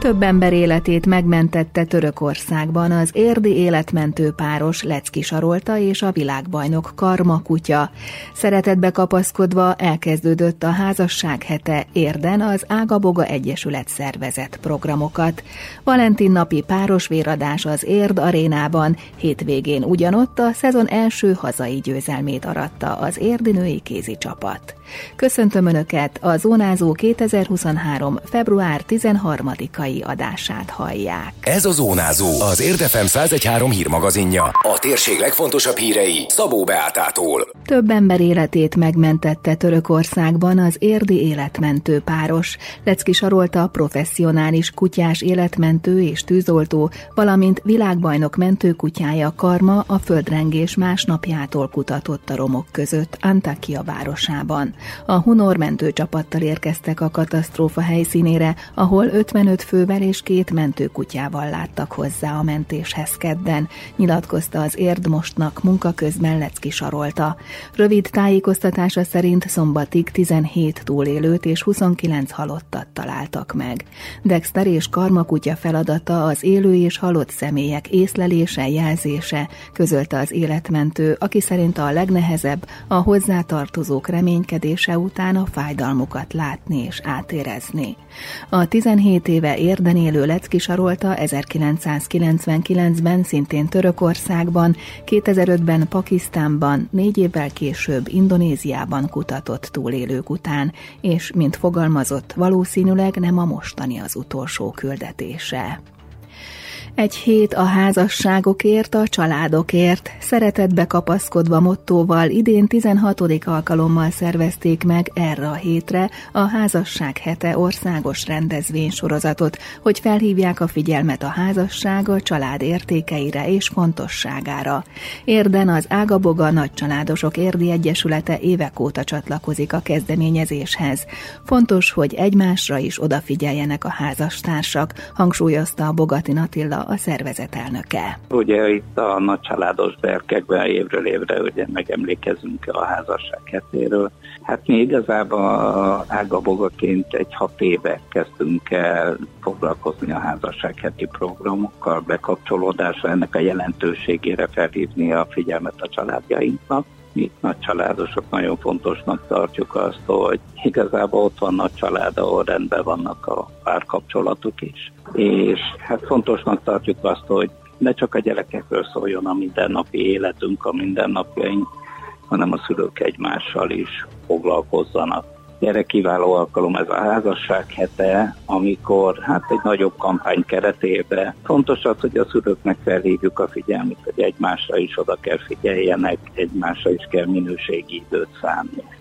Több ember életét megmentette Törökországban az érdi életmentő páros Lecki Sarolta és a világbajnok Karma kutya. Szeretetbe kapaszkodva elkezdődött a házasság hete érden az Ágaboga Egyesület szervezett programokat. Valentin napi páros véradás az Érd arénában, hétvégén ugyanott a szezon első hazai győzelmét aratta az érdi női kézi csapat. Köszöntöm Önöket, a Zónázó 2023. február 13-ai adását hallják. Ez a Zónázó, az Érdefem 1013 hírmagazinja. A térség legfontosabb hírei Szabó Beátától. Több ember életét megmentette Törökországban az érdi életmentő páros. Lecki Sarolta professzionális kutyás életmentő és tűzoltó, valamint világbajnok mentőkutyája Karma a földrengés másnapjától kutatott a romok között Antakya városában. A Hunor mentőcsapattal érkeztek a katasztrófa helyszínére, ahol 55 fővel és két mentőkutyával láttak hozzá a mentéshez kedden, nyilatkozta az Érdmostnak munka közben Lecki Sarolta. Rövid tájékoztatása szerint szombatig 17 túlélőt és 29 halottat találtak meg. Dexter és Karmakutya feladata az élő és halott személyek észlelése, jelzése, közölte az életmentő, aki szerint a legnehezebb a hozzátartozók reménykedése után a fájdalmukat látni és átérezni. A 17 éve érden élő Lecki Sarolta 1999-ben szintén Törökországban, 2005-ben Pakisztánban, négy évvel később Indonéziában kutatott túlélők után, és, mint fogalmazott, valószínűleg nem a mostani az utolsó küldetése. Egy hét a házasságokért, a családokért, szeretetbe kapaszkodva mottóval idén 16. alkalommal szervezték meg erre a hétre a Házasság hete országos rendezvénysorozatot, hogy felhívják a figyelmet a házasság a család értékeire és fontosságára. Érden az Ágaboga Nagycsaládosok Érdi Egyesülete évek óta csatlakozik a kezdeményezéshez. Fontos, hogy egymásra is odafigyeljenek a házastársak, hangsúlyozta a Bogatin Attila a szervezet elnöke. Ugye itt a nagycsaládos berkekben évről évre ugye megemlékezünk a házasság hetéről. Hát mi igazából ágabogaként egy hat éve kezdtünk el foglalkozni a házasság heti programokkal, bekapcsolódásra, ennek a jelentőségére felhívni a figyelmet a családjainknak mi nagy családosok nagyon fontosnak tartjuk azt, hogy igazából ott van nagy család, ahol rendben vannak a párkapcsolatuk is. És hát fontosnak tartjuk azt, hogy ne csak a gyerekekről szóljon a mindennapi életünk, a mindennapjaink, hanem a szülők egymással is foglalkozzanak erre kiváló alkalom ez a házasság hete, amikor hát egy nagyobb kampány keretében fontos az, hogy a szülőknek felhívjuk a figyelmet, hogy egymásra is oda kell figyeljenek, egymásra is kell minőségi időt szánni.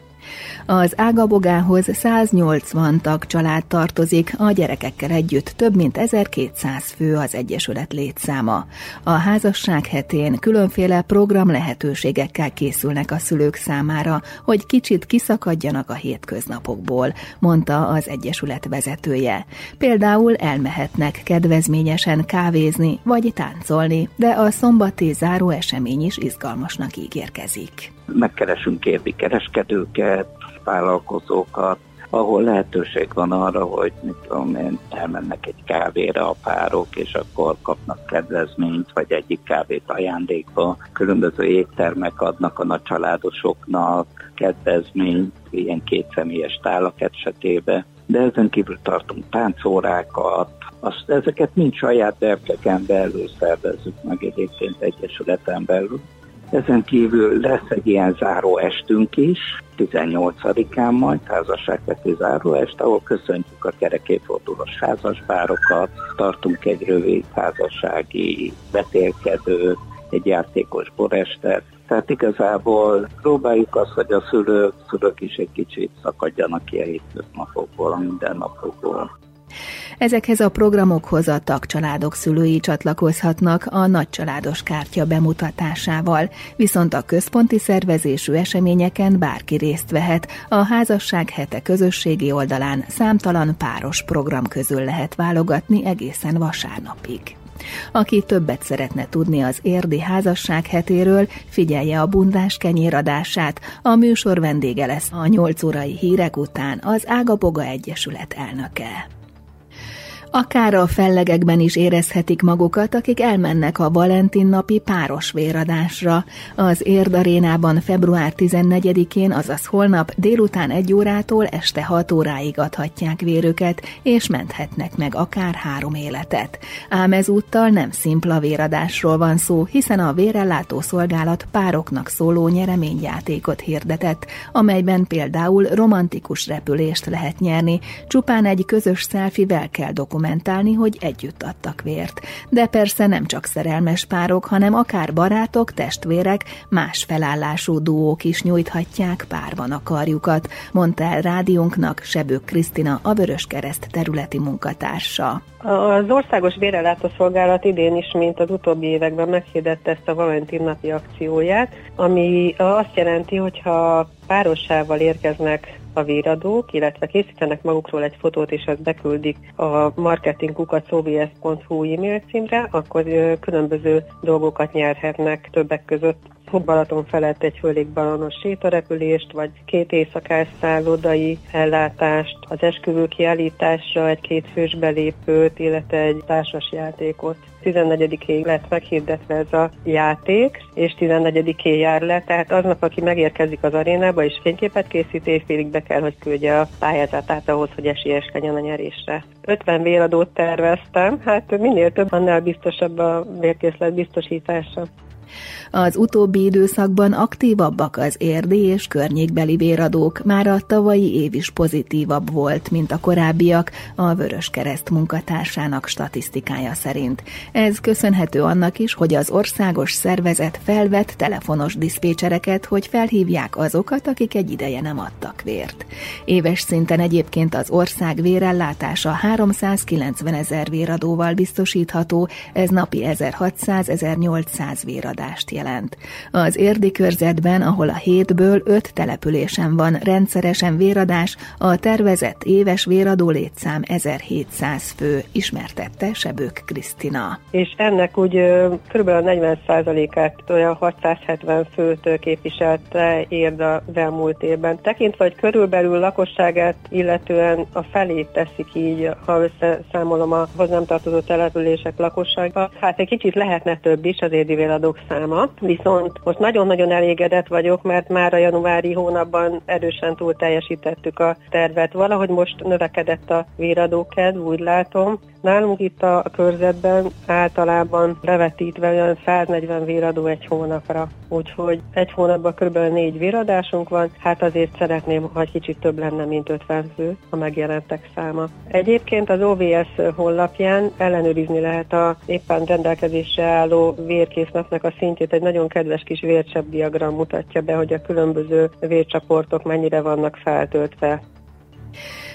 Az Ágabogához 180 tag család tartozik, a gyerekekkel együtt több mint 1200 fő az Egyesület létszáma. A házasság hetén különféle program lehetőségekkel készülnek a szülők számára, hogy kicsit kiszakadjanak a hétköznapokból, mondta az Egyesület vezetője. Például elmehetnek kedvezményesen kávézni vagy táncolni, de a szombati záró esemény is izgalmasnak ígérkezik. Megkeresünk érdi kereskedőket, vállalkozókat, ahol lehetőség van arra, hogy mit tudom én, elmennek egy kávéra a párok, és akkor kapnak kedvezményt, vagy egyik kávét ajándékba. Különböző éttermek adnak a családosoknak kedvezményt, ilyen kétszemélyes tálak esetében. De ezen kívül tartunk táncórákat, azt, ezeket mind saját berkeken belül szervezzük meg egyébként egyesületen belül. Ezen kívül lesz egy ilyen záró estünk is, 18-án majd házasságveti záróest, ahol köszöntjük a kerekéfordulós házaspárokat, tartunk egy rövid házassági betélkedőt, egy játékos borestet, tehát igazából próbáljuk azt, hogy a szülők, szülők is egy kicsit szakadjanak ki a hétköznapokból, a mindennapokból. Ezekhez a programokhoz a tagcsaládok szülői csatlakozhatnak a nagycsaládos kártya bemutatásával, viszont a központi szervezésű eseményeken bárki részt vehet, a házasság hete közösségi oldalán számtalan páros program közül lehet válogatni egészen vasárnapig. Aki többet szeretne tudni az érdi házasság hetéről, figyelje a bundás kenyéradását. A műsor vendége lesz a 8 órai hírek után az Ágaboga Egyesület elnöke. Akár a fellegekben is érezhetik magukat, akik elmennek a Valentin napi páros véradásra. Az Érd arénában február 14-én, azaz holnap délután egy órától este 6 óráig adhatják vérüket, és menthetnek meg akár három életet. Ám ezúttal nem szimpla véradásról van szó, hiszen a vérellátó szolgálat pároknak szóló nyereményjátékot hirdetett, amelyben például romantikus repülést lehet nyerni, csupán egy közös szelfivel kell dokumentálni dokumentálni, hogy együtt adtak vért. De persze nem csak szerelmes párok, hanem akár barátok, testvérek, más felállású duók is nyújthatják párban a karjukat, mondta el rádiónknak Sebők Krisztina, a Vörös Kereszt területi munkatársa. Az Országos Bérellátó Szolgálat idén is, mint az utóbbi években meghirdette ezt a Valentin napi akcióját, ami azt jelenti, hogy ha párossával érkeznek a véradók, illetve készítenek magukról egy fotót, és ezt beküldik a marketingkukat.ovs.hu e-mail címre, akkor különböző dolgokat nyerhetnek többek között Balaton felett egy fölégbalonos sétarepülést, vagy két éjszakás szállodai ellátást, az esküvő kiállításra egy két fős belépőt, illetve egy társas játékot. 14-ig lett meghirdetve ez a játék, és 14-én jár le, tehát aznap, aki megérkezik az arénába és fényképet készít, évfélig be kell, hogy küldje a pályázatát ahhoz, hogy esélyes legyen a nyerésre. 50 véradót terveztem, hát minél több, annál biztosabb a vérkészlet biztosítása. Az utóbbi időszakban aktívabbak az érdi és környékbeli véradók, már a tavalyi év is pozitívabb volt, mint a korábbiak, a Vörös Kereszt munkatársának statisztikája szerint. Ez köszönhető annak is, hogy az országos szervezet felvett telefonos diszpécsereket, hogy felhívják azokat, akik egy ideje nem adtak vért. Éves szinten egyébként az ország vérellátása 390 ezer véradóval biztosítható, ez napi 1600-1800 véradást jelent jelent. Az érdi körzetben, ahol a hétből öt településen van rendszeresen véradás, a tervezett éves véradó létszám 1700 fő, ismertette Sebők Krisztina. És ennek úgy kb. 40%-át olyan 670 főt képviselte érd az elmúlt évben. Tekintve, hogy körülbelül lakosságát illetően a felét teszik így, ha összeszámolom a hozzám tartozó települések lakossága, hát egy kicsit lehetne több is az érdi véradók száma, viszont most nagyon-nagyon elégedett vagyok, mert már a januári hónapban erősen túl teljesítettük a tervet. Valahogy most növekedett a véradókedv, úgy látom, Nálunk itt a körzetben általában bevetítve olyan 140 véradó egy hónapra, úgyhogy egy hónapban kb. négy véradásunk van, hát azért szeretném, ha kicsit több lenne, mint 50 fő a megjelentek száma. Egyébként az OVS honlapján ellenőrizni lehet a éppen rendelkezésre álló vérkészletnek a szintjét, egy nagyon kedves kis vércsepp diagram mutatja be, hogy a különböző vércsoportok mennyire vannak feltöltve.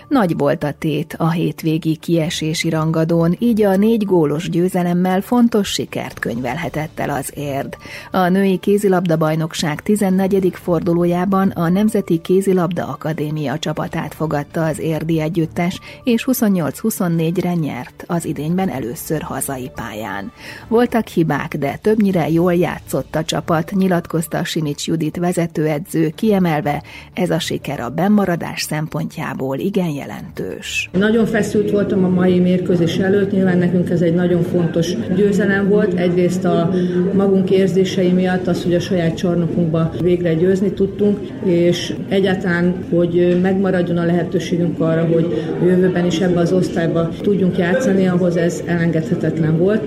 Nagy volt a tét a hétvégi kiesési rangadón, így a négy gólos győzelemmel fontos sikert könyvelhetett el az érd. A női kézilabda bajnokság 14. fordulójában a Nemzeti Kézilabda Akadémia csapatát fogadta az érdi együttes, és 28-24-re nyert az idényben először hazai pályán. Voltak hibák, de többnyire jól játszott a csapat, nyilatkozta Simics Judit vezetőedző, kiemelve ez a siker a bennmaradás szempontjából igen jelentős. Nagyon feszült voltam a mai mérkőzés előtt, nyilván nekünk ez egy nagyon fontos győzelem volt. Egyrészt a magunk érzései miatt az, hogy a saját csarnokunkba végre győzni tudtunk, és egyáltalán, hogy megmaradjon a lehetőségünk arra, hogy jövőben is ebbe az osztályba tudjunk játszani, ahhoz ez elengedhetetlen volt.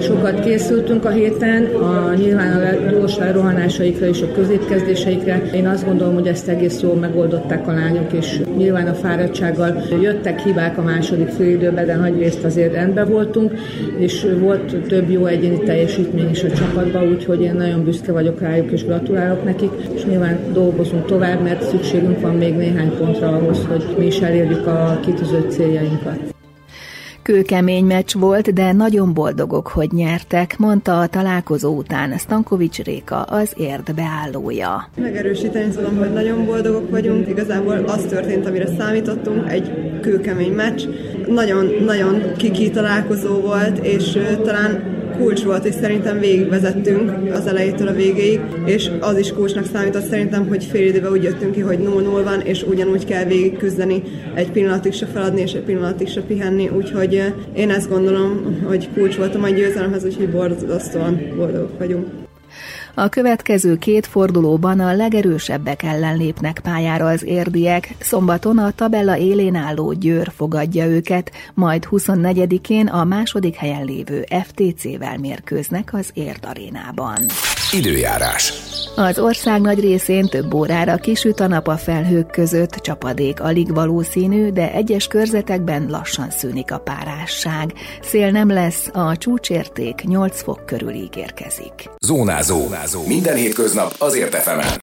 Sokat készültünk a héten, a, nyilván a gyors rohanásaikra és a középkezdéseikre. Én azt gondolom, hogy ezt egész jól megoldották a lányok, és nyilván a fáradtság bizottsággal jöttek hibák a második félidőben, de nagy részt azért rendben voltunk, és volt több jó egyéni teljesítmény is a csapatban, úgyhogy én nagyon büszke vagyok rájuk, és gratulálok nekik, és nyilván dolgozunk tovább, mert szükségünk van még néhány pontra ahhoz, hogy mi is elérjük a kitűzött céljainkat. Kőkemény meccs volt, de nagyon boldogok, hogy nyertek, mondta a találkozó után Stankovics Réka, az érd beállója. Megerősíteni tudom, hogy nagyon boldogok vagyunk. Igazából az történt, amire számítottunk, egy kőkemény meccs. nagyon-nagyon kiki találkozó volt, és talán kulcs volt, és szerintem végigvezettünk az elejétől a végéig, és az is kulcsnak számított szerintem, hogy fél időben úgy jöttünk ki, hogy 0-0 van, és ugyanúgy kell végig küzdeni, egy pillanatig se feladni, és egy pillanatig se pihenni, úgyhogy én ezt gondolom, hogy kulcs volt a mai győzelemhez, úgyhogy borzasztóan boldogok vagyunk. A következő két fordulóban a legerősebbek ellen lépnek pályára az érdiek, szombaton a tabella élén álló Győr fogadja őket, majd 24-én a második helyen lévő FTC-vel mérkőznek az Érd arénában. Időjárás. Az ország nagy részén több órára kisüt a nap a felhők között, csapadék alig valószínű, de egyes körzetekben lassan szűnik a párásság. Szél nem lesz, a csúcsérték 8 fok körül ígérkezik. Zónázó. Minden hétköznap azért efemen.